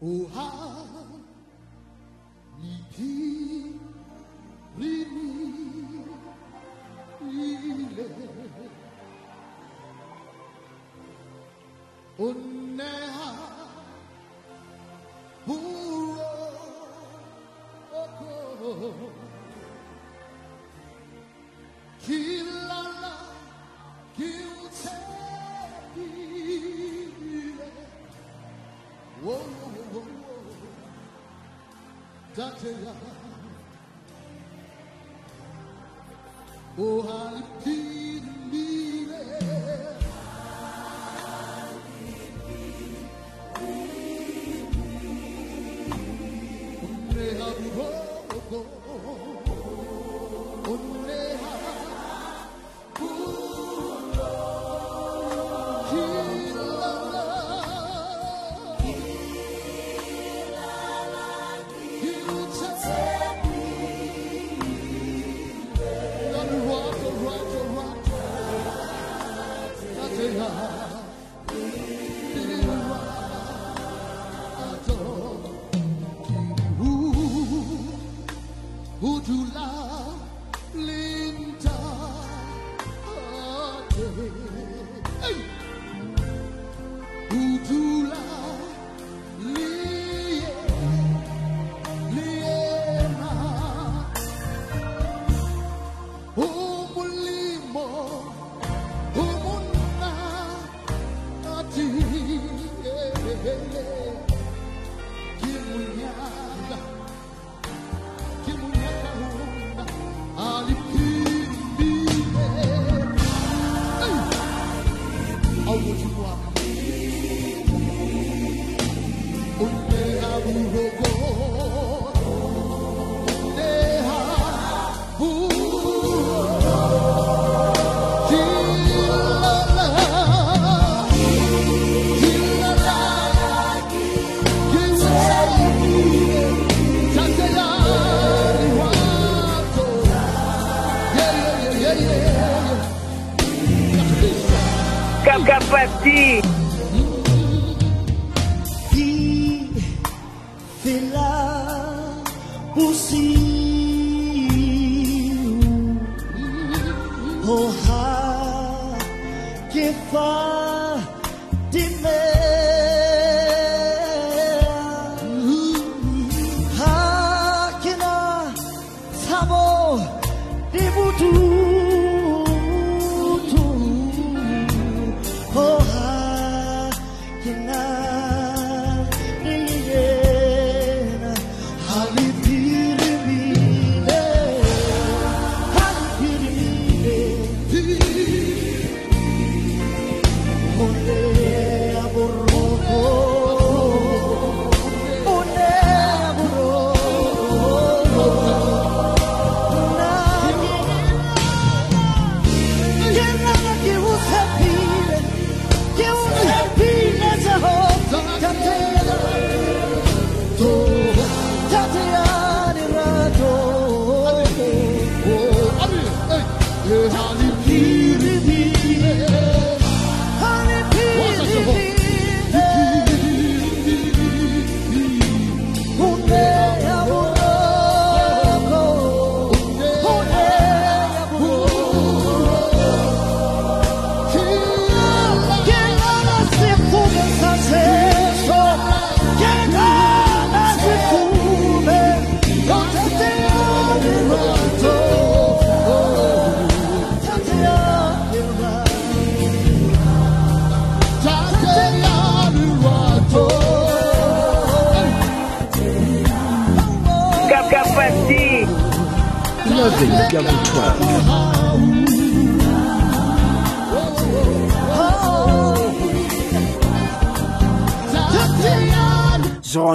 武汉你听。Yeah.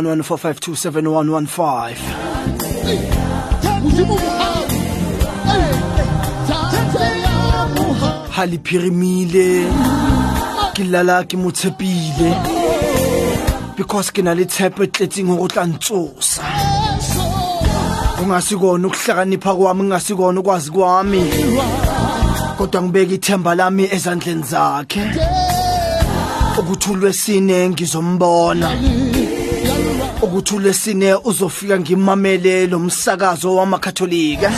0115271115 haliphirimile ke lala ke mo tshepile because ke na le tshepo e tletseng go tla ntsosa. Kungasikona ukuhlakanipha kwami kungasikona ukwazi kwami kodwa ngibeka ithemba lami ezandleni zakhe. Ukuthi ulwesine ngizombona. ukuthi ulesine uzofika ngimamele lo msakazo wamakatolika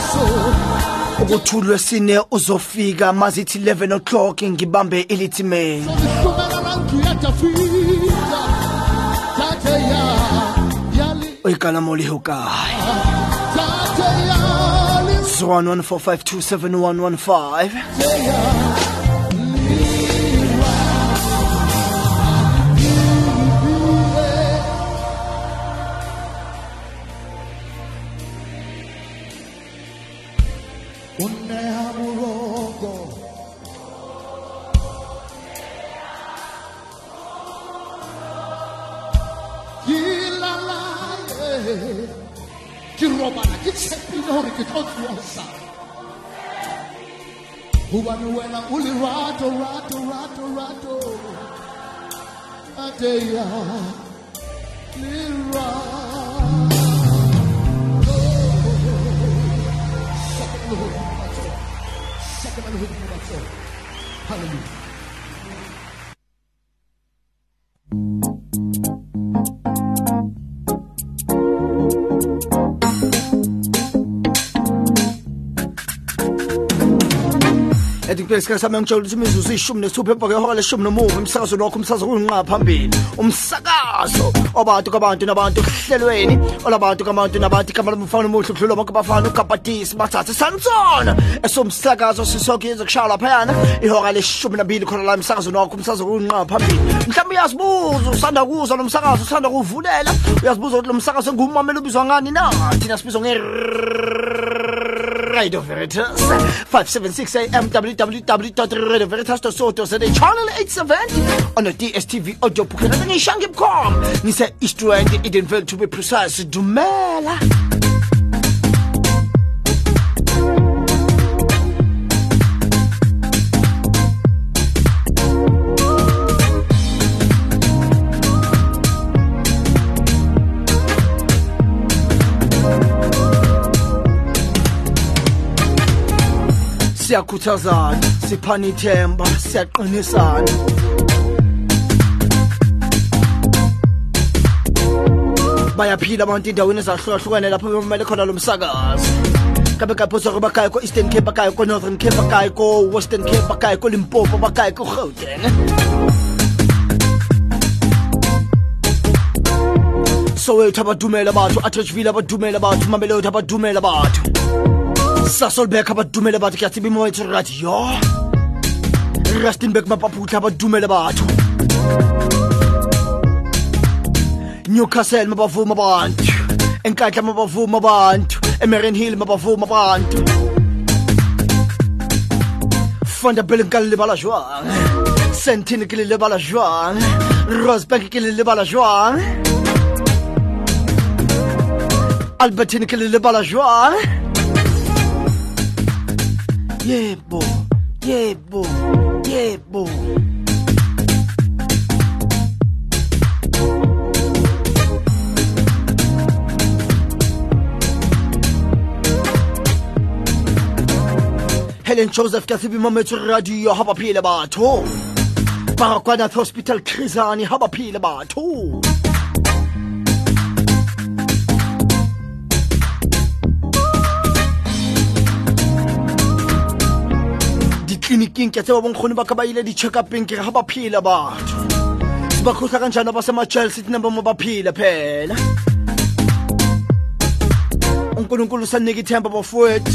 ukuthi ulwesine uzofika mazithi 11 o'clock ngibambe ilithimeni oyikalamo lihokayi 0145271115 uli rato rato rato rato Hallelujah. Ediphile isikhathi sami ngitshela ukuthi imizuzu ishumi nesithupha emva kwehora leshumi nomuva umsakazo lokho umsakazo kuyinqa phambili. Umsakazo obantu kabantu nabantu hlelweni olabantu kabantu nabantu igama lomfana omuhle ukudlula bonke abafana ugabhadisi bathathe sansona esomsakazo sisoke yenze kushaya laphayana ihora leshumi nambili khona la umsakazo nokho umsakazo kuyinqa phambili. Mhlawumbe uyazibuza usanda kuzwa lo msakazo usanda kuvulela uyazibuza ukuthi lo msakazo ngumamela ubizwa ngani na? Thina sibizwa nge Radio Veritas. 576 AM www.radioveritas.co.za channel 870 on the DSTV audio book ngishange bcom ngise East Rand Edenville to be precise Dumela siyakhuthazana siphana ithemba siyaqinisana. Bayaphila abantu endaweni ezahlukahlukene lapho bemamele khona lo msakazi kabe kaphoswa kwabakayo ko-eastern cape akayo ko-northern cape akayo ko-western cape akayo kolimpopo bakayo ko-gauteng soweto abadumela batho atrechville abadumela batho mamelodi abadumela batho Sassolbek għabaddu mele bat kjati bi mojt radio Rastinbek ma paputa għabaddu mele bat. Newcastle ma bafu ma bant. Enkajta ma bafu ma bant. Emerin Hill ma bafu ma bant. Fanda bil ngalli bala ġwan Sentin kili bala ġwan Rosbank kili bala ġwan Albertin kili bala ġwan Yeah, boy. Yeah, boy. Yeah, boy. Helen Joseph Kathibi Mometu Radio Haba Pila Ba Tu Barakwanath Hospital Krizani Haba Pila Ba Tu batho ditleliniking ke tseba bonkgoni ba ka ba ile di-check-upeng ke re ga ba phela batho ba kgotlha ka njana ba sema-chelsea city number mo ba phela phela. Unkulunkulu sanike ithemba bafowethu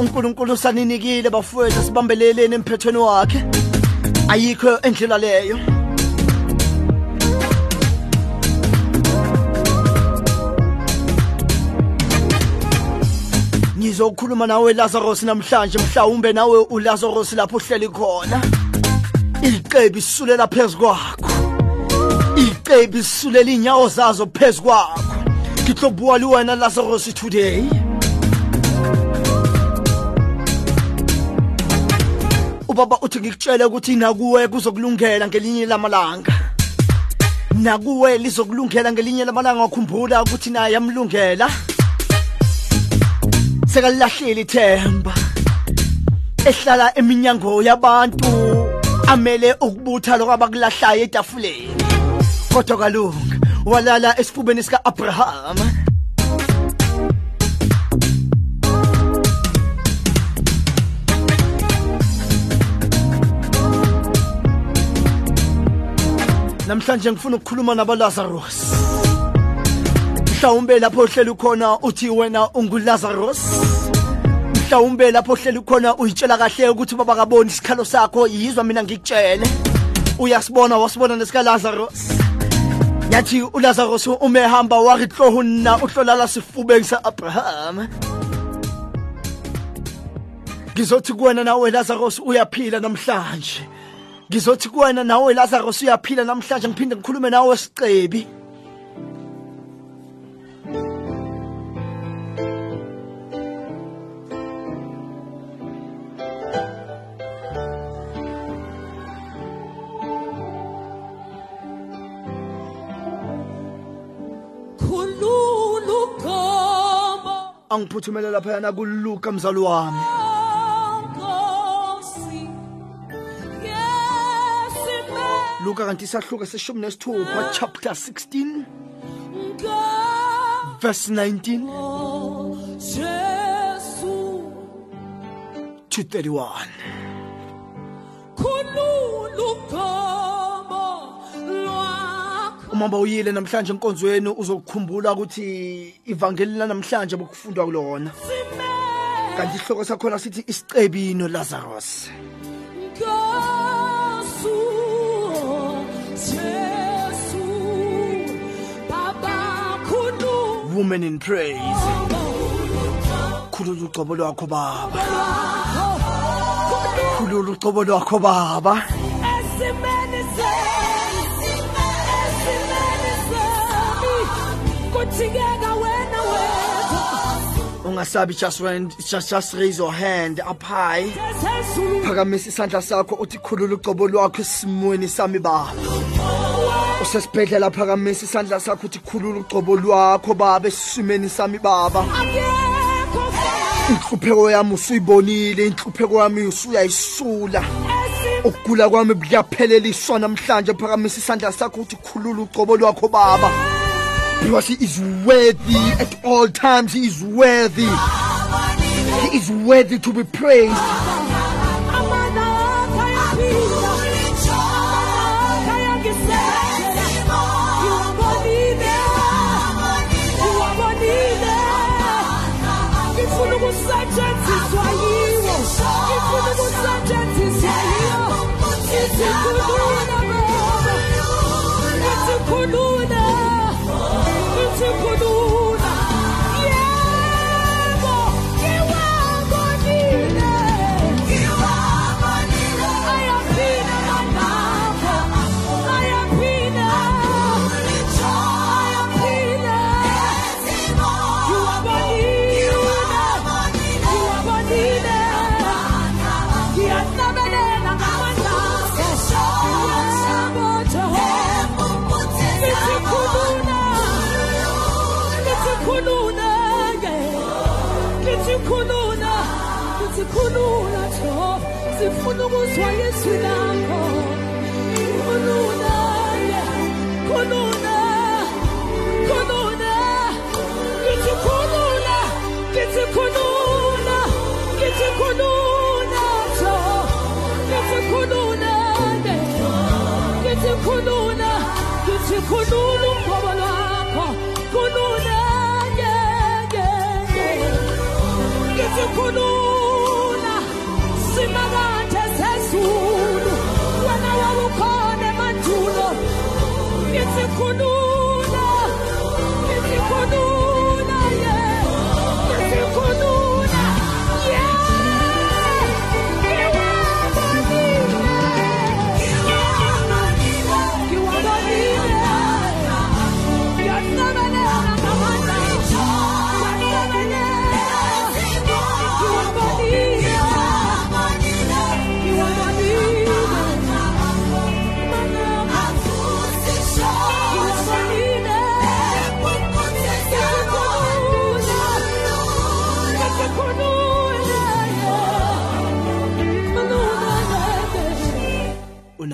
unkulunkulu saninikile bafowethu asibambeleleni emphethweni wakhe. Ayikho endlela leyo. Ngizokhuluma nawe Lazarus namhlanje mhlawumbe nawe uLazarus lapho uhleli khona. Iqebi sisulela phezukwakho iqebi sisulela inyawo zazo phezukwakho ngitlobuwa li wena Lazarus today. Ubaba uthi ngikutshele ukuthi nakuwe kuzokulungela ngelinye lamalanga. Nakuwe lizokulungela ngelinye lamalanga wakhumbula ukuthi naye yamlungela. Sekalilahlile ithemba ehlala eminyango yabantu amele ukubutha lokho abakulahlayo etafuleni. Kodwa kalunga walala esifubeni sika Abraham. Namhlanje ngifuna ukukhuluma nabaLazarus mhlawumbe lapho ohleli khona uthi wena ungulazarus mhlawumbe lapho ohleli khona uyitshela kahle ukuthi baba kaboni isikhalo sakho yizwa mina ngikutshele. Uyasibona wasibona nesika Lazarus yathi uLazarus uma ehamba wathi hlohunna uhlolala sifubeni saAbraham. Ngizothi kuwena nawe Lazarus uyaphila namhlanje. Ngizothi kuwena nawe Lazarus uyaphila namhlanje ngiphinde ngikhulume nawe sicebi ugama angiphuthumele lapha yana kuLuka mzali wami. Luka kanti isahluka seshumi nesithupha chapter 16 ngamo verse 19 Jesu to 31 lwakho uma bawuyile namhlanje enkonzweni uzokukhumbula ukuthi ivangeli namhlanje bokufundwa kulona. Sime kanti isihloko sakhona sithi isicebino Lazarus. Nkosi Jesu Baba khulula woman in praise. Khulula ucobo lwakho baba. Khulula ucobo lwakho baba. Ungasabi just when just just raise your hand up high. Phakamisa isandla sakho uthi khulula ucobo lwakho esimweni sami baba. Usesibhedlela phakamisa isandla sakho uthi khulula ucobo lwakho baba esimeni sami baba. Inhlupheko yami usuyibonile inhlupheko yami usuyayisula. Ukugula kwami kuyapheleliswa namhlanje. Phakamisa isandla sakho uthi khulula ucobo lwakho baba. Because he is worthy at all times he is worthy he is worthy to be praised amana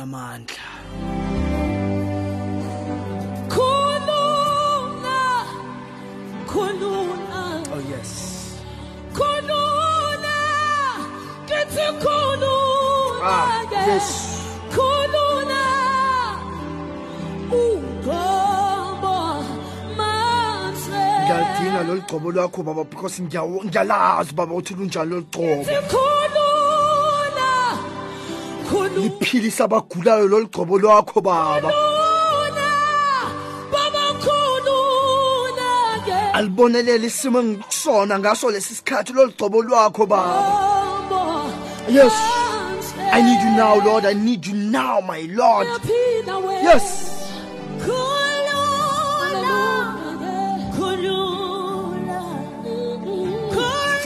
amandla khulula khulula oh yes. Khulula kithi khulula ah, yes. Khulula ugqobo mahle ngiyadinga lolu gqobo lwakho baba because ngiyalazi baba uthi lunjalo lolu liphilisa abagulayo lolu gcobo lwakho baba. Baba khulula ke. Alibonelele isimo engikusona ngaso lesi sikhathi lolu gcobo lwakho baba. Yes. i need you now lord. I need you now my lord. Yes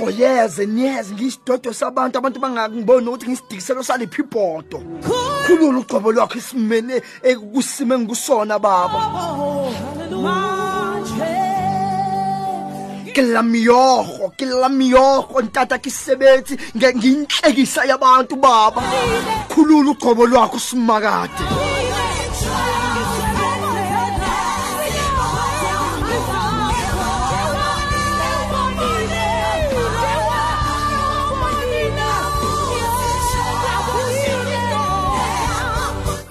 Khulula. for years and years ngiyisidodo sabantu abantu bangangiboni ukuthi ngisidikiselo saliphi ibhodo khulula ugcobo lwakho esimene kusimo engikusona baba Manje. ke la miyogo ke la miyogo ntata ke sebetsi nge- ngiyinhlekisa yabantu baba khulula ugcobo lwakho simakade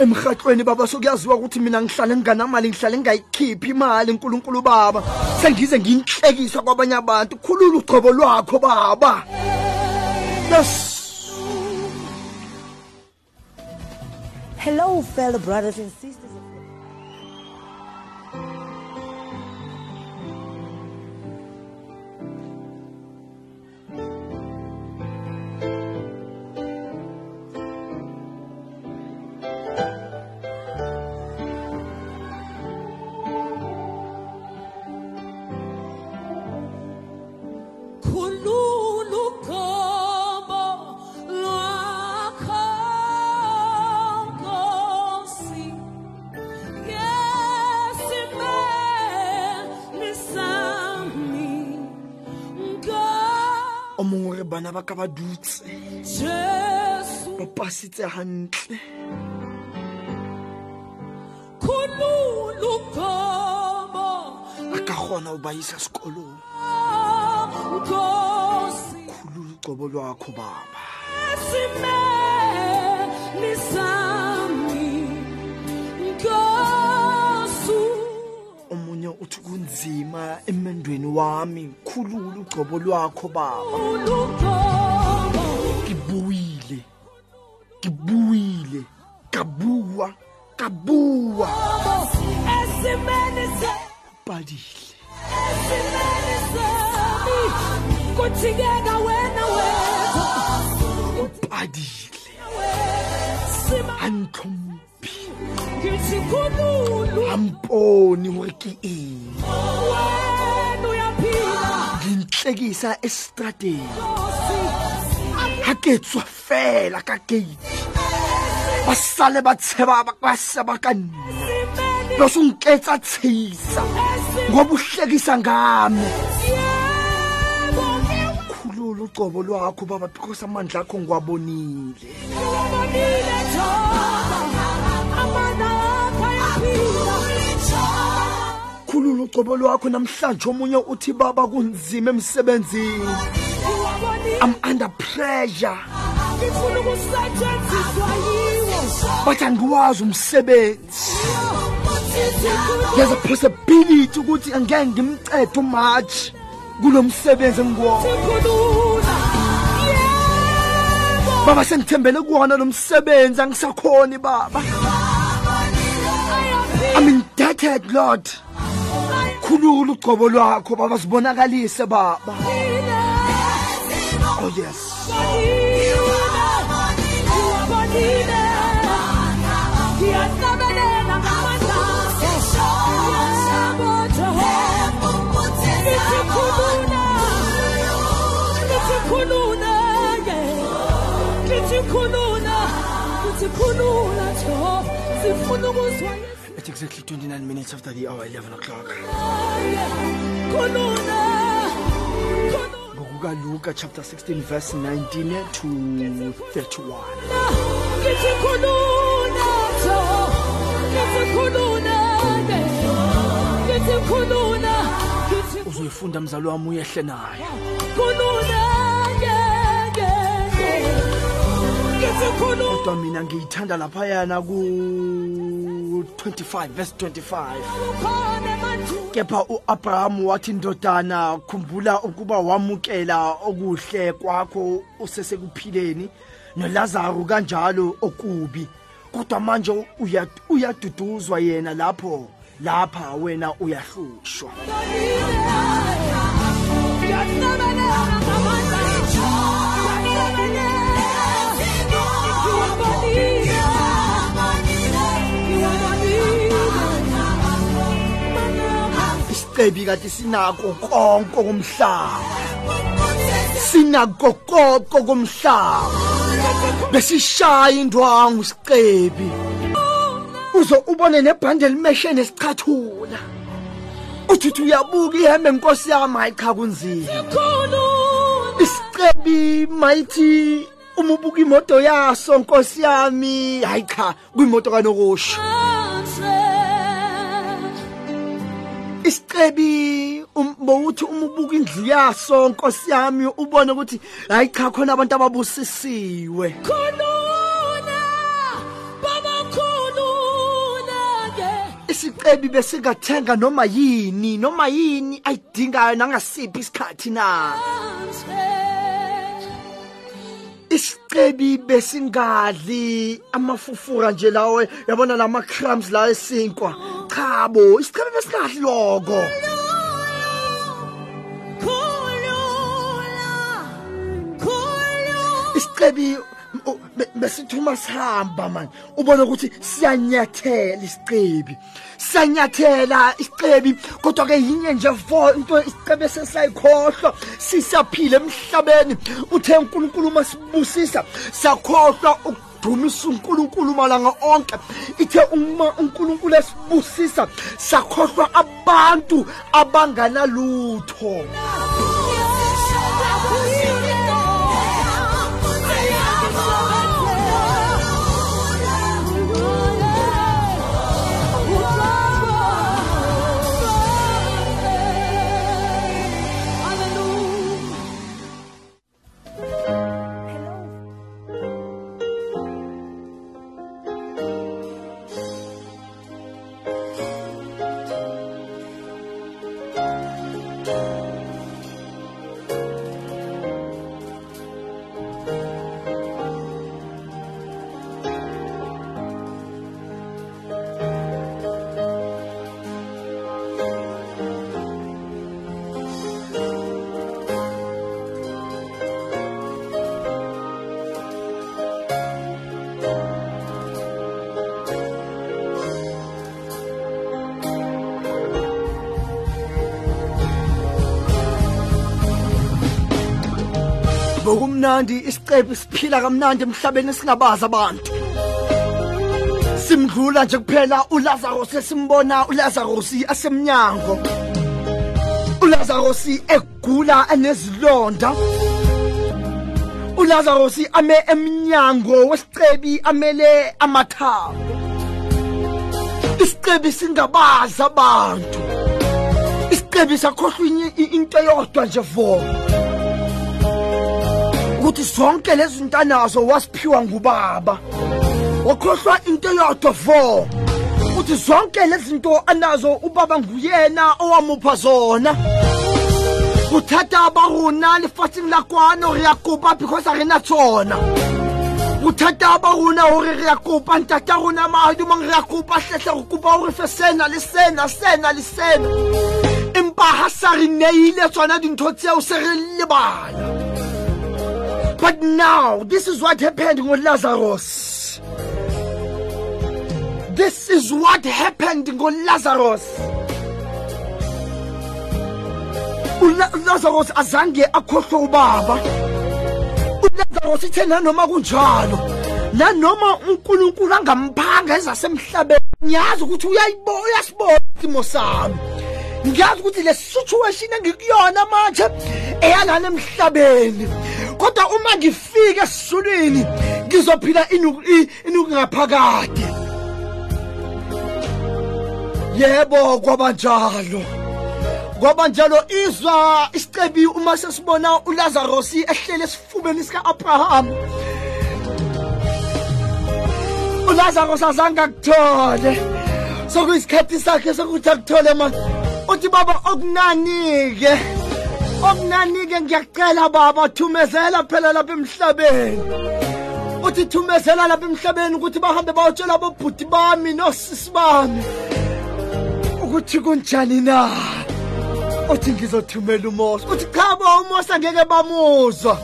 emhatlweni baba sokuyaziwa ukuthi mina ngihlale nginganamali ngihlale ngingayikhiphi imali nkulunkulu baba. Sengize ngiyinhlekisa kwabanye abantu. Khulula ugcobo lwakho baba. Yes. Hello, fellow brothers and sisters. Bana ba ka ba dutse. Ba pasitse ugqobo a ka kgona ho ba isa sekolong. Nkosi. khulula ugcobo lwakho baba uthi kunzima emendweni wami. Khulula ugcobo lwakho baba. Nkosi. ha ke tswa fela ka gate ba sale ba tsheba ba- ba seba ka nna Esimeni, lo sunketsa tshisa ngoba uhlekisa ngami khulula ucobo lwakho baba because amandla akho ngiwabonile. Amandla khulula ucobo lwakho namhlanje omunye uthi baba kunzima emsebenzini. Ngiwabonile. i'm under pressure. Ngifuna ukusetshenziswa yiwo. But angiwazi umsebenzi. Isikhulu- there's a possibility ukuthi angeke ngimcede umatch kulo msebenzi engiwona sikhulula. Yebo. Baba sengithembele kuwona lo msebenzi angisakhoni baba. I'm indebted lord. khulula ugcobo lwakho baba sibonakalise baba oh yes sifuna ukuzwa exactly 29 minutes after the hour 11 o'clock. Ngokukaluka chapter 16 verse 19 to 31 ngithikhulula Jehova ngithikhulula ngithikhulula uzoyifunda mzali wami uyehle nayo kodwa mina ngiyithanda laphayana ku-25 verse 25 ukhona emandulo kepha u-abrahamu wathi ndodana khumbula ukuba wamukela okuhle kwakho usesekuphileni nolazaru kanjalo okubi. Kodwa manje uya- uyaduduzwa yena lapho lapha wena uyahlushwa. Isicebi kade sinako konke komhlaba sinako konke komhlaba besishaya indwangu isicebi uzo ubone nebhande limeshe nesichathula uthi uthi uyabuka ihembe nkosi yami hayi cha kunzima. Isicebi mayithi uma ubuka imoto yaso nkosi yami hayi cha kuyimoto kanokusho. Isicebi um- bowuthi uma ubuka indlu yaso nkosi yami ubone ukuthi hayi cha khona abantu ababusisiwe. Isicebi besingathenga noma yini noma yini ayidingayo nangasiphi isikhathi na? Isicebi besingadli amafufura nje lawo yabona lama crumbs la esinkwa. Chabo isicebi besingadli loko. Isicebi u- be- besithuma sihamba manje ubone ukuthi siyanyathela isicebi siyanyathela isicebi kodwa ke yinye nje vo into isicebi sesayikhohlwa sisaphila emhlabeni. Uthe uNkulunkulu masibusisa sakhohlwa ukudumisa uNkulunkulu malanga onke. Ithe uma uNkulunkulu esibusisa sakhohlwa abantu abanganalutho. Bokumnandi isicebi siphila kamnandi emhlabeni singabazi abantu. Simdlula nje kuphela uLazarus esimbona uLazarus asemnyango. uLazarus egula anezilonda uLazarus ame emnyango wesicebi amele amathambo. isicebi singabazi abantu. isicebi sakhohlwa inye- i- into eyodwa nje vo ukuthi zonke lezi zinto anazo wasiphiwa ngubaba. Wakhohlwa into eyodwa vo ukuthi zonke lezi zinto anazo ubaba nguyena owamupha zona. Kuthatha abaruna lefatsheng la kwano re ya kopa because a rena tsona. Bothata ba rona hore re ya kopa ntata rona mahadumang re ya kopa hlehle go kopa gore fe sena le sena sena le sena empa ha sa re neile tsona dintho tseo se re lebala but now this is what happened with lazarus. This is what happened ngolazarus Ula- ulazarus azange akhohlwe ubaba. Ulazarus ithe nanoma kunjalo nanoma unkulunkulu angamphanga ezasemhlabeni ngiyazi ukuthi uyayibo- uyasibona isimo sami. Ngiyazi ukuthi le situation engikuyona manje eyalana emhlabeni kodwa uma ngifika esizulwini ngizophila inuku i- inuku ngaphakade. Yebo kwabanjalo kwaba njalo izwa isicebi uma sesibona uLazarus ehlele esifubeni sika Abraham ulazarus azange akuthole. Sokuyisikhathi sakhe sokuthi akuthole manje uthi baba okunani-ke? Okunani-ke ngiyacela baba thumezela phela lapha emhlabeni. Uthi thumezela lapha emhlabeni ukuthi bahambe bayotshela abobhuti bami nosisi bami. Ukuthi kunjani na? Uthi ngizothumela umosa uthi cha bo umosa ngeke bamuzwa.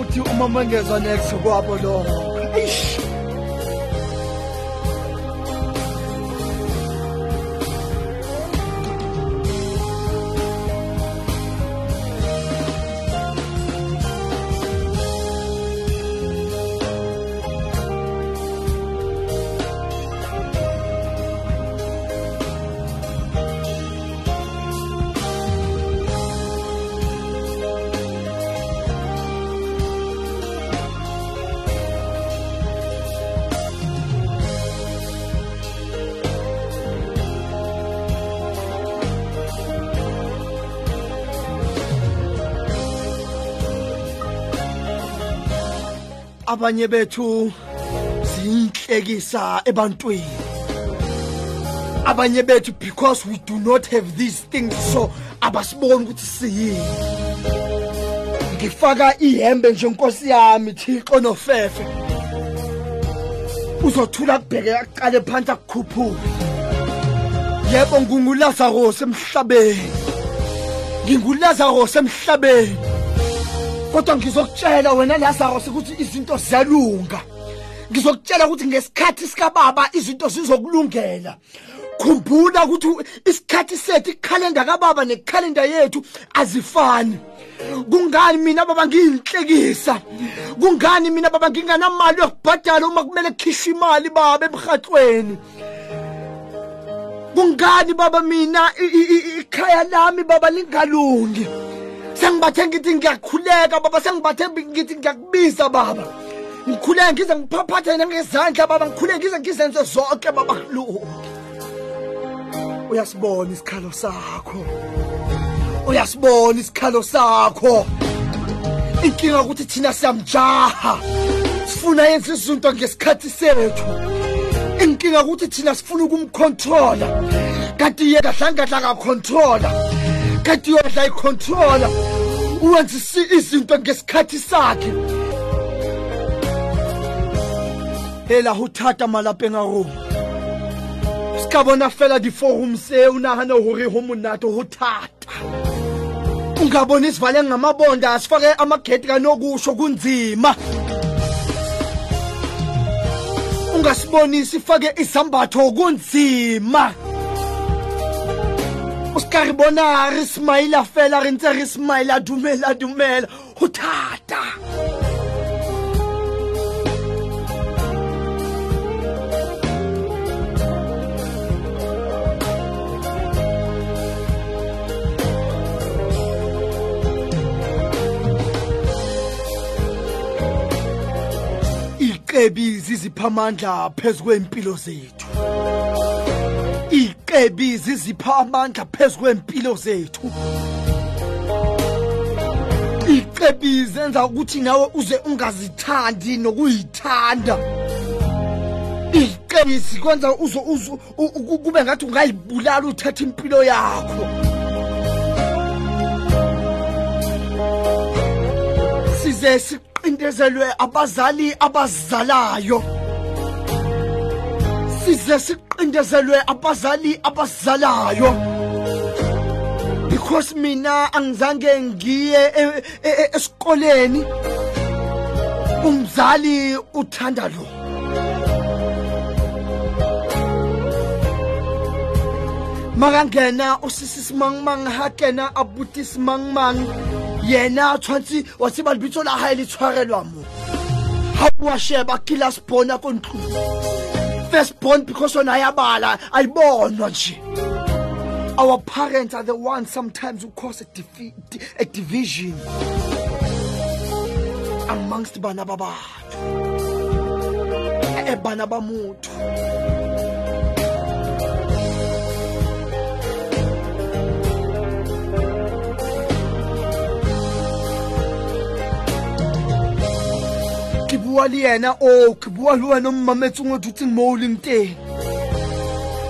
Uthi uma mangezwa next kwabo lokho Eish. Abanye bethu ziyinhlekisa ebantwini. Abanye bethu because we do not have these things so abasiboni ukuthi siyini. Ngifaka ihembe nje nkosi yami thixo nofefe. Uzothula kubheke aqale phansi akukhuphule. Yebo ngingulazarus emhlabeni. Ngingulazarus emhlabeni. Kodwa ngizokutshela wena Lazarus ukuthi izinto ziyalunga. Ngizokutshela ukuthi ngesikhathi sikababa izinto zizokulungela. Khumbula ukuthi isikhathi sethu ikhalenda kababa nekhalenda yethu azifani. Kungani mina baba ngiyinhlekisa? Kungani mina baba nginganamali yokubhadala uma kumele kukhishwe imali baba emhathweni kungani baba mina i- i- i- ikhaya lami baba lingalungi? Sengibathe ngithi ngiyakhuleka baba sengibathe ngithi ngiyakubiza baba. Ngikhuleke ngize ngiphaphathe ngezandla baba. Ngikhuleke ngize ngizenze zonke baba kulungi uyasibona isikhalo sakho? Uyasibona isikhalo sakho? Inkinga ukuthi thina siyamjaha. Sifuna yenza izinto ngesikhathi sethu. Inkinga ukuthi thina sifuna ukumcontrola kanti yena hlangadla akacontrola kanti yodla icontrola uwenza isi- izinto ngesikhathi sakhe. Hela ho thata malapeng a rona se ka bona fela diforum se o nagane gore ho monate ho thata ungaboni sivale ngamabonda sifake amagedi kanokusho kunzima. Ungasiboni sifake izambatho kunzima. O ska re bona re smaila fela re ntse re smaila dumela dumela. Ho thata. Iqebizi zipha amandla phezu kwempilo zethu. Iqebizi zipha amandla phezu kwempilo zethu. Iqebizi zenza ukuthi nawe uze ungazithandi nokuyithanda. Iqebizi kwenza uzo uzo u- u- kube ngathi ungayibulala uthatha impilo yakho. Size siqindezelwe abazali abazalayo. Size siqindezelwe abazali abazalayo. Because mina angizange ngiye e- e- e- esikoleni. Umzali uthanda lo. Makangena usisi simangmang ha kena abuti simangmang yena tshwantse wa tseba lebitso la hae le tshwarelwa mo. Ha bua sheba class bona ko ntlong first born because ona ya bala ayibonwa nje our parents are the ones sometimes who cause a, defi- di- a division amongst bana ba batho e ba bua le yena o ke bua le wena o mmametseng o dutseng mo o leng teng.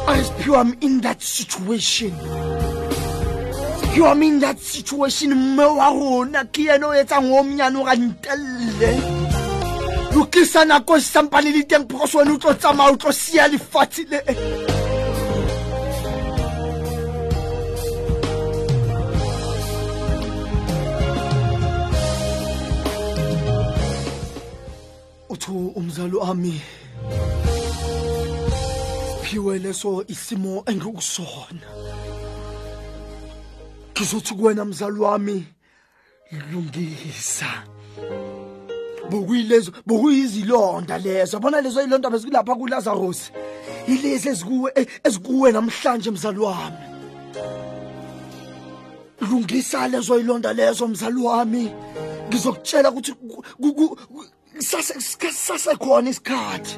RSPO I'm in that situation. You are in that situation mme wa rona ke yena o etsang o monyane o ga ntelle lokisa nako e sampane le teng because wena o tlo tsamaya o tlo sia lefatshe le utho umzali wami. Phiwe leso isimo engikusona. Ngizothi kuwena mzali wami lungisa. Bokuyilezo bokuyizilonda lezo. Yabona lezo ilonda bezikulapha kuLazarus yilezi ezikuwe ezikuwe namhlanje mzali wami. Lungisa lezo ilonda lezo mzali wami. Ngizokutshela ukuthi ku- ku- ku- sase sasekhona isikhathi.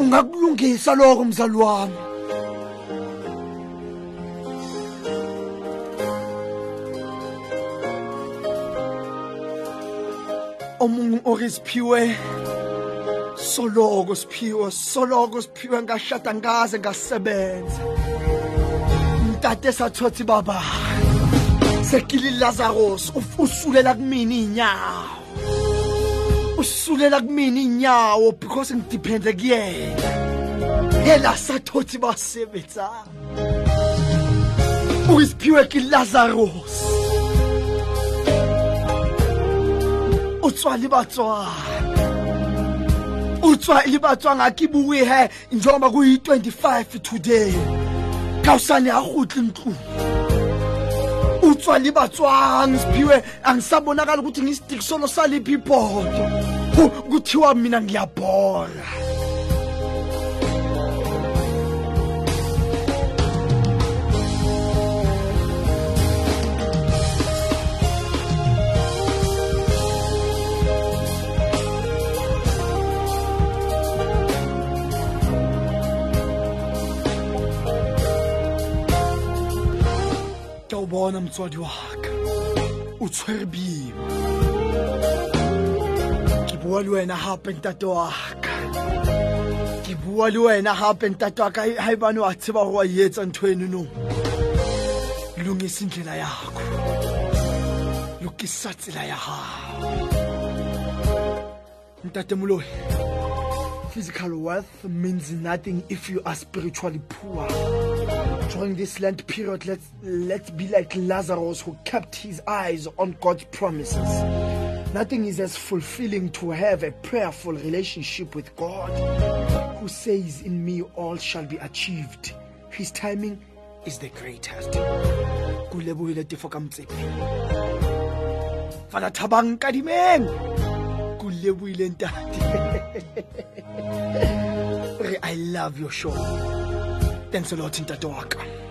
Ungakulungisa lokho mzali wami. Omunye orisiphiwe soloko siphiwe soloko siphiwe ngashada ngaze ngasebenza. Mtate sathothi baba sekili lazarus uf- usulela kumina inyawo usulela kumina inyawo because ngidepende kuyena. Yena sathothi basebenza. Uyisiphiwe kilazarus utswa le batswana. Utswa le batswana ke bue he njengoba kuyi-25 today. Ka usane ha kgutle ntlong utswa le batswana siphiwe angisabonakali ukuthi ngisidiki solo saliphi ibhodo. Hu, kuthiwa mina ngiyabhola. Bona wa ka o tshwere boima ke bua le wena ntate ke bua le wena ntate ga ebane wa wa etsa ntho lokisa tsela ya gago ntate physical wealth means nothing if you are spiritually poor. During this Lent period, let's let's be like Lazarus who kept his eyes on God's promises. Nothing is as fulfilling to have a prayerful relationship with God, who says, "In me all shall be achieved." His timing is the greatest. I love your show. Thanks a lot, ntate wa ka.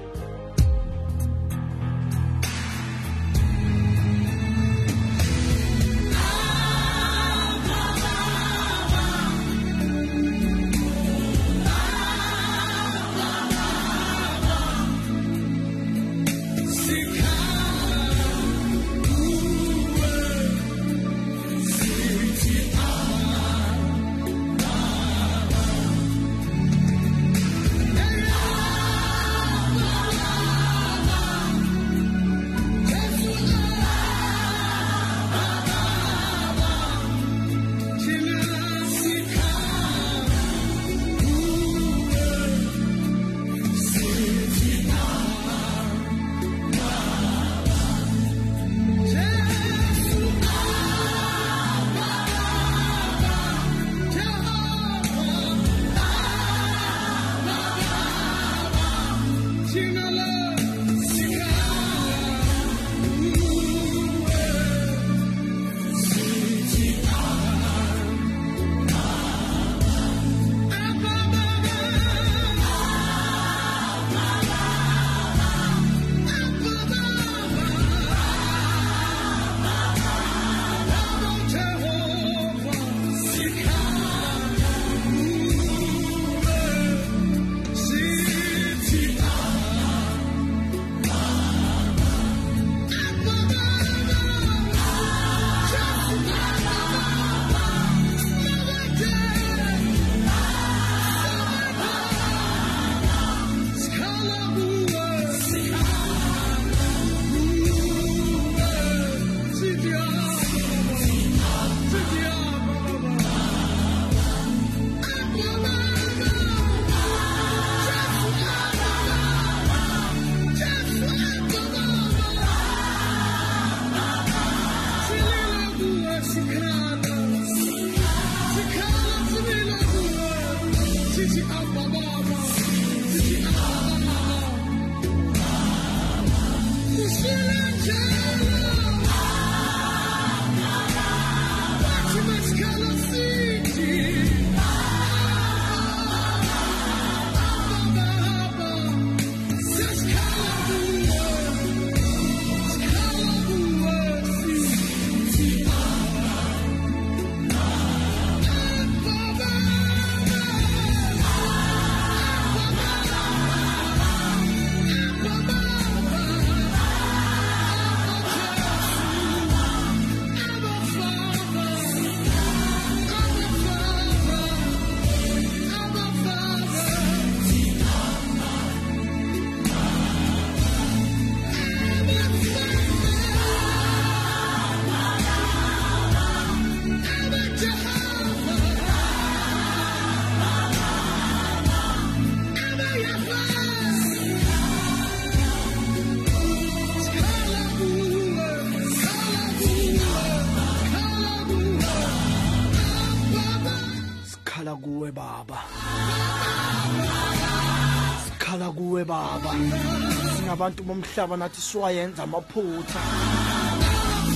Singabantu bomhlaba nathi siwayenza amaphutha.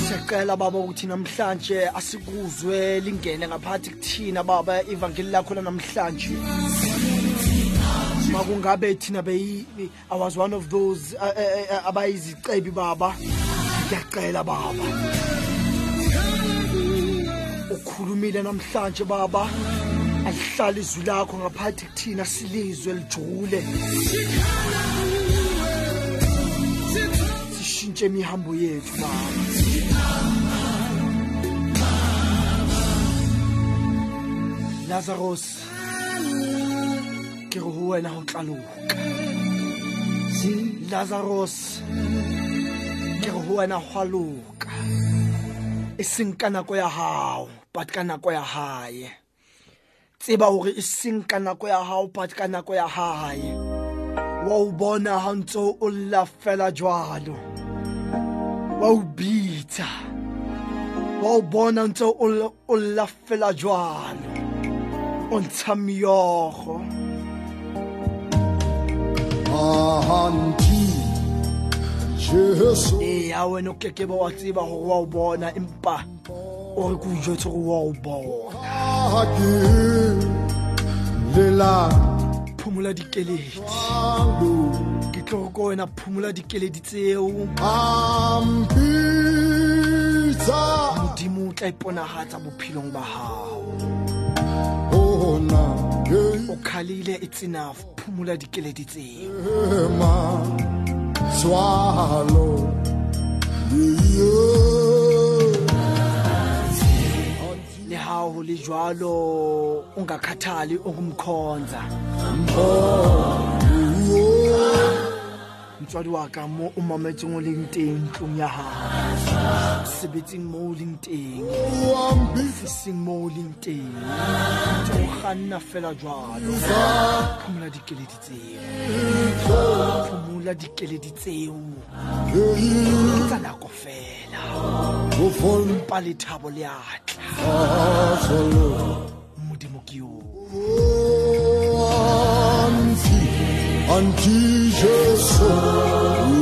Siyacela baba ukuthi namhlanje asikuzwe lingene ngaphakathi kuthina baba ivangeli lakho lanamhlanje. Makungabe thina beyi I was one of those uh, uh, uh, abayizicebi baba. Ngiyacela baba. Ukhulumile namhlanje baba. Alihlala izwi lakho ngaphakathi kuthina silizwe lijule. Sishintshe imihambo yethu baba. Lazarus ke re ho wena ho tla loka. Lazarus ke re ho wena ho a loka. E seng ka nako ya hao but ka nako ya hae. Tseba hore e seng ka nako ya hao but ka nako ya hae. Wa o bona ha ntso o lla fela jwalo wa o bitsa wa o bona ntso o lla- o lla fela jwalo o ntsha Jesu. Eya wena o kekebe wa tseba gore wa o bona empa o re ko o jetse gore wa o bona. Phumola dikeledi Alu ke tlo go ko wena phumola dikeledi tseo. Modimo o tla iponagatsa bophelong ba gago o kgalile it's enough. Phumola dikeledi tseo. Le ha ho le jwalo ungakhathali ukumkhonza motswadi wa ka mo o mametseng o leng teng ntlong ya gago sebetseng mo o leng teng. Ofising mo o leng teng. O ganna fela jwalo. Phumola dikeledi tseo. Phumola dikeledi tseo. Tsa nako fela. Mpa lethabo le modimo ke yo antige sona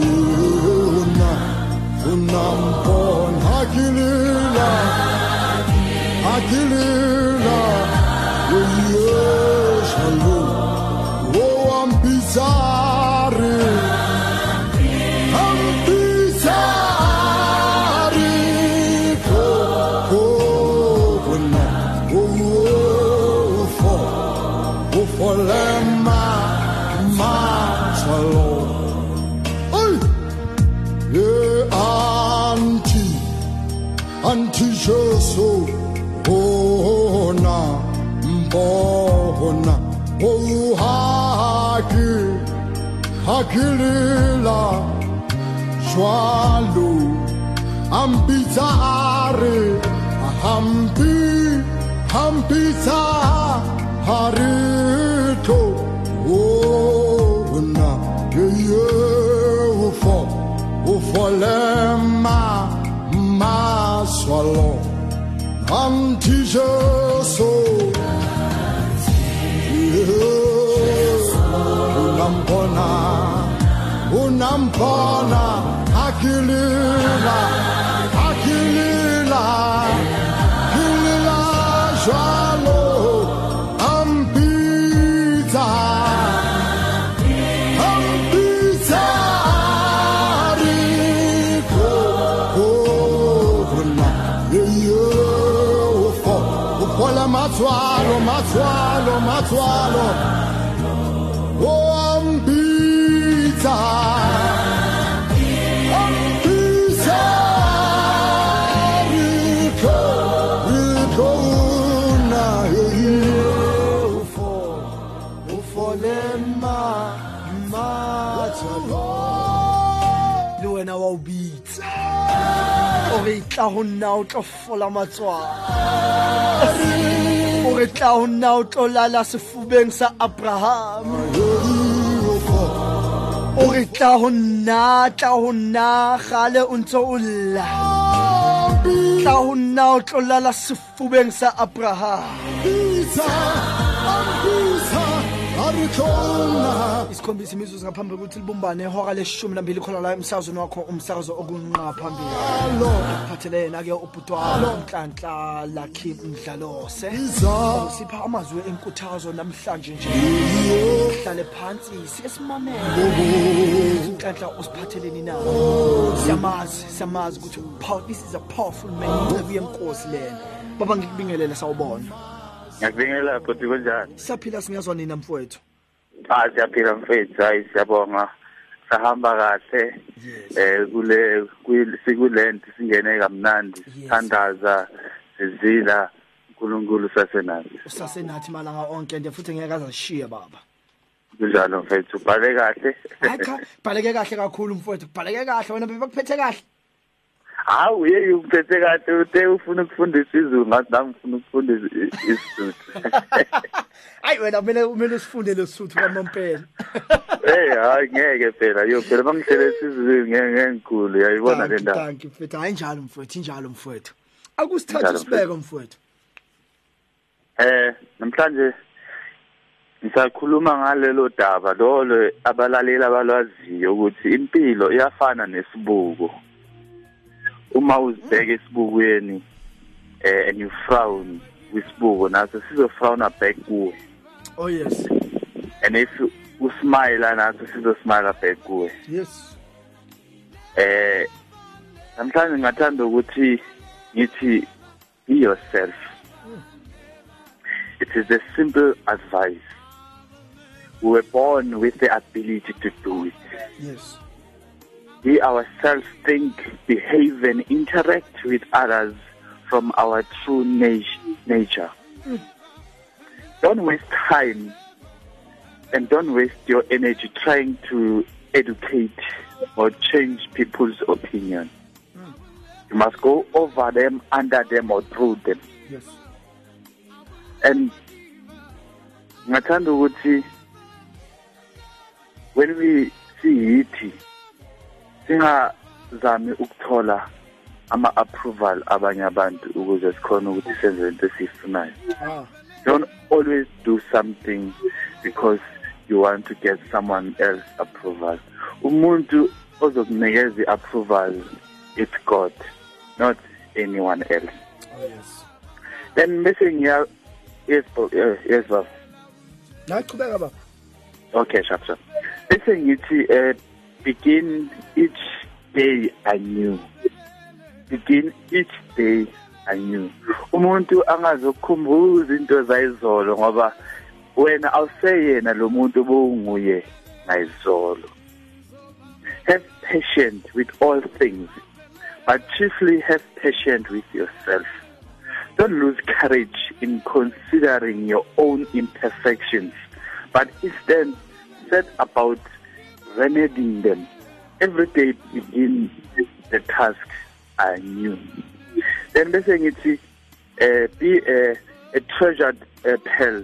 Unampon hakilila Hakilila Gülüla Şualu Ambita Ari Hampi Hampita Harito Ona Yeye Ufo Ufo Lema Maswalo Antijeso Antijeso Unambona Antijeso unampona akilula akilula tla ho nna o tlo fola matswalo o re tla ho nna o tlo lala sefubeng sa abraham. O re tla ho nna tla ho nna gale o ntse o lla. Tla ho nna o tlo lala sefubeng sa abraham. Ambita Ambita Arikona isikhombisa imizuzu ngaphambi kokuthi libumbane ihora leshumi nambili khona la emsakazweni wakho umsakazo okunqa phambili. Phathelene-ke ubhutwalo umhlanhla lakhi mdlalose. Sipha amazwi enkuthazo namhlanje nje. Hlale phansi sike simamele. Inhlanhla usiphatheleni na? Siyamazi siyamazi ukuthi pow- this is a powerful man. Incebo yenkosi lena. Baba ngikubingelele sawubona. Ngiyakubingela futhi kunjani siyaphila singezwa nina mfowethu. Ah siyaphila mfethu. Hayi siyabonga. Sahamba kahle. Eh kule sikulento singene kamnandi. Sithandaza sizila. uNkulunkulu sasenazi usasenathi malanga onke nje futhi ngeke azashiye baba. Kunjalo mfethu. Bhale kahle. Hayi cha bhaleke kahle kakhulu mfowethu. Bhaleke kahle wena bebakuphethe kahle. Hawu yeyi uphethe kahle ute ufuna ukufundisa izulu ngathi nami ngifuna ukufundisa i- isizulu. Hayi wena kumele kumele usifunde lesuthu kwamampela Eh hayi ngeke phela. Yo phela bangihlele isizulu ngeke ngikhulu yayibona le ndaba Thank you mfowethu hayi njalo mfowethu injalo mfowethu. Akusithathe Njalo, sibeke mfowethu. Eh namhlanje ngisakhuluma ngalelo daba lolo abalaleli abalwaziyo ukuthi impilo iyafana nesibuko. Uma uzibheka esibukweni eh and you frown kwisibuko naso sizofrowna back kuwe. Oh yes. And if usmile naso sizosmile back kuwe. Yes. Eh namhlanje ngathanda ukuthi ngithi be yourself. It is a simple advice. We were born with the ability to do it. Yes we ourselves think behave and interact with others from our true nat- nature. Don't waste time and don't waste your energy trying to educate or change people's opinion. You must go over them under them or through them. Yes. And ngathanda ukuthi when we siyithi singazami ukuthola ama approval abanye abantu ukuze sikhona ukuthi senze into esiyifunayo. Ah. Don't always do something because you want to get someone else approval. Umuntu ozokunikeza i-approval it's god not anyone else. Oh yes. Then bese ngiya yes eh, yes baba. Nachubeka baba. Okay sharp sharp bese ngithi uh, begin each day anew. Begin each day anew. Umuntu angazokukhumbuza into zayizolo ngoba wena awuseyena lo muntu obunguye ngayizolo have patience with all things but chiefly have patience with yourself. Don't lose courage in considering your own imperfections, but instead set about remedying them. Every day begin the task anew. Then bese ngithi uh, be a, a treasured uh, pearl.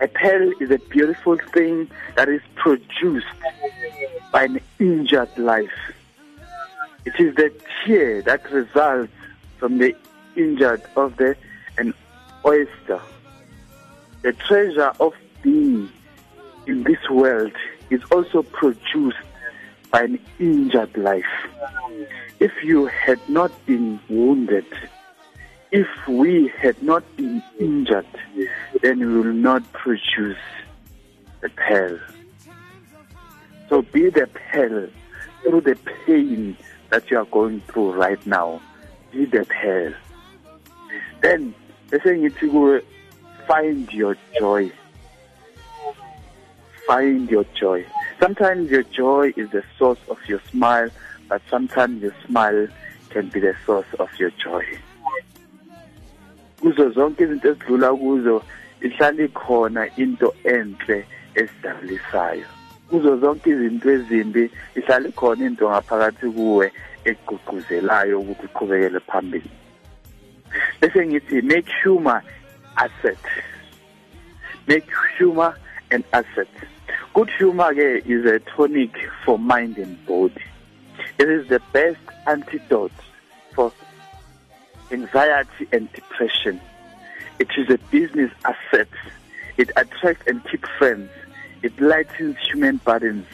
A pearl is a beautiful thing that is produced by an injured life. It is the tear that results from the injured of the an oyster. The treasure of being in this world is also produced by an injured life. If you had not been wounded, if we had not been injured, then we will not produce the pearl. So be the pearl through the pain that you are going through right now. Be the pearl. Then, bese ngithi kuwe find your joy. Find your joy. Sometimes your joy is the source of your smile, but sometimes your smile can be the source of your joy. Kuzo zonke izinto ezidlula kuzo ihlala ikhona into enhle esidabulisayo. Kuzo zonke izinto ezimbi ihlala ikhona into ngaphakathi kuwe egqugquzelayo ukuthi uqhubekele phambili. Bese ngithi make humor asset. Make humor an asset. Good humor is a tonic for mind and body. It is the best antidote for anxiety and depression. It is a business asset. It attracts and keeps friends. It lightens human burdens.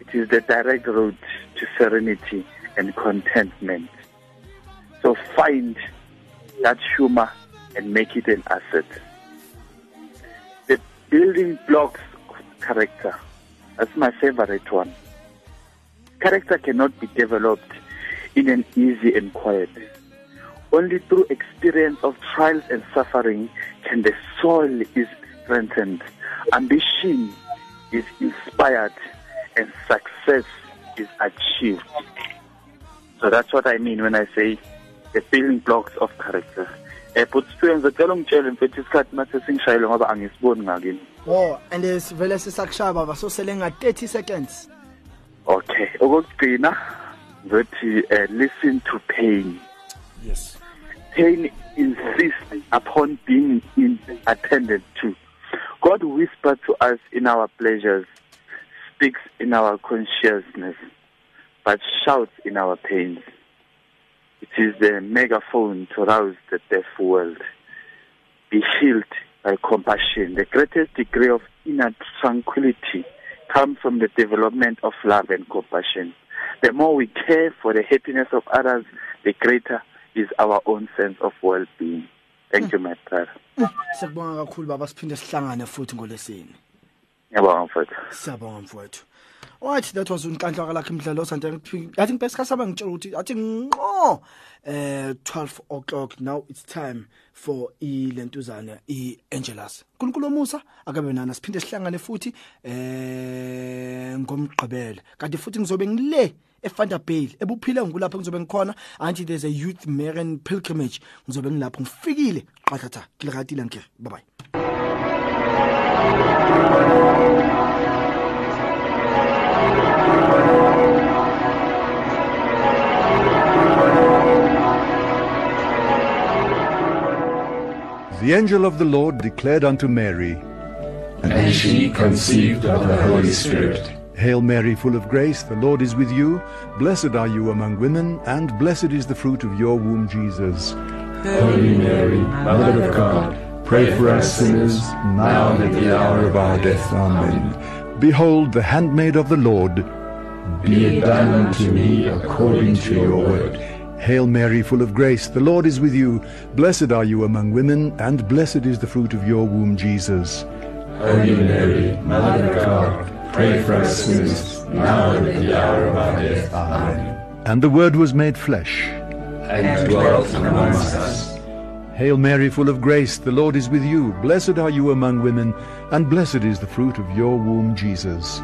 It is the direct road to serenity and contentment. So find that humor and make it an asset. The building blocks character. That's my favorite one. Character cannot be developed in an easy and quiet. Only through experience of trials and suffering can the soul is strengthened, ambition is inspired, and success is achieved. So that's what I mean when I say the building blocks of character. Eh but students ngicela ungitshele mfethu isikhathi mase singishayile ngoba angisiboni ngakini. Oh and sivele sisakushaya baba so sele nga 30 seconds. Okay, okugcina ngithi uh, listen to pain. Yes. Pain insists upon being in, attended to. God whispers to us in our pleasures, speaks in our consciousness, but shouts in our pains. It is the megaphone to rouse the deaf world. Be healed by compassion. The greatest degree of inner tranquility comes from the development of love and compassion. The more we care for the happiness of others, the greater is our own sense of well-being. Thank you, my brother. Siyabonga kakhulu baba siphinde sihlangane futhi ngolesini. Ngiyabonga mfowethu. Siyabonga mfowethu. Alright that was unhlanhla lakhe imidlalo santi I think best kasaba ngitshela ukuthi athi ngo eh 12 o'clock now it's time for ilentuzana iAngelus. Kunkulu Musa akabe nana siphinde sihlangane futhi eh ngomgqibelo. Kanti futhi ngizobe ngile eFanta Bay ebuphile ngulapha ngizobe ngikhona. Anti there's a youth Marian pilgrimage ngizobe ngilapho. Ngifikile qathatha kilegatile ngike bye bye The angel of the Lord declared unto Mary, And she conceived of the Holy Spirit. Hail Mary, full of grace, the Lord is with you. Blessed are you among women, and blessed is the fruit of your womb, Jesus. Holy Mary, Mother of God, pray for us sinners, now and at the hour of our death. Amen. Behold, the handmaid of the Lord. Be it done unto me according to your word. Hail Mary, full of grace, the Lord is with you. Blessed are you among women, and blessed is the fruit of your womb, Jesus. Holy Mary, Mother of God, pray for us sinners, now and at the hour of our death. Amen. And the Word was made flesh. And dwelt amongst us. Hail Mary, full of grace, the Lord is with you. Blessed are you among women, and blessed is the fruit of your womb, Jesus.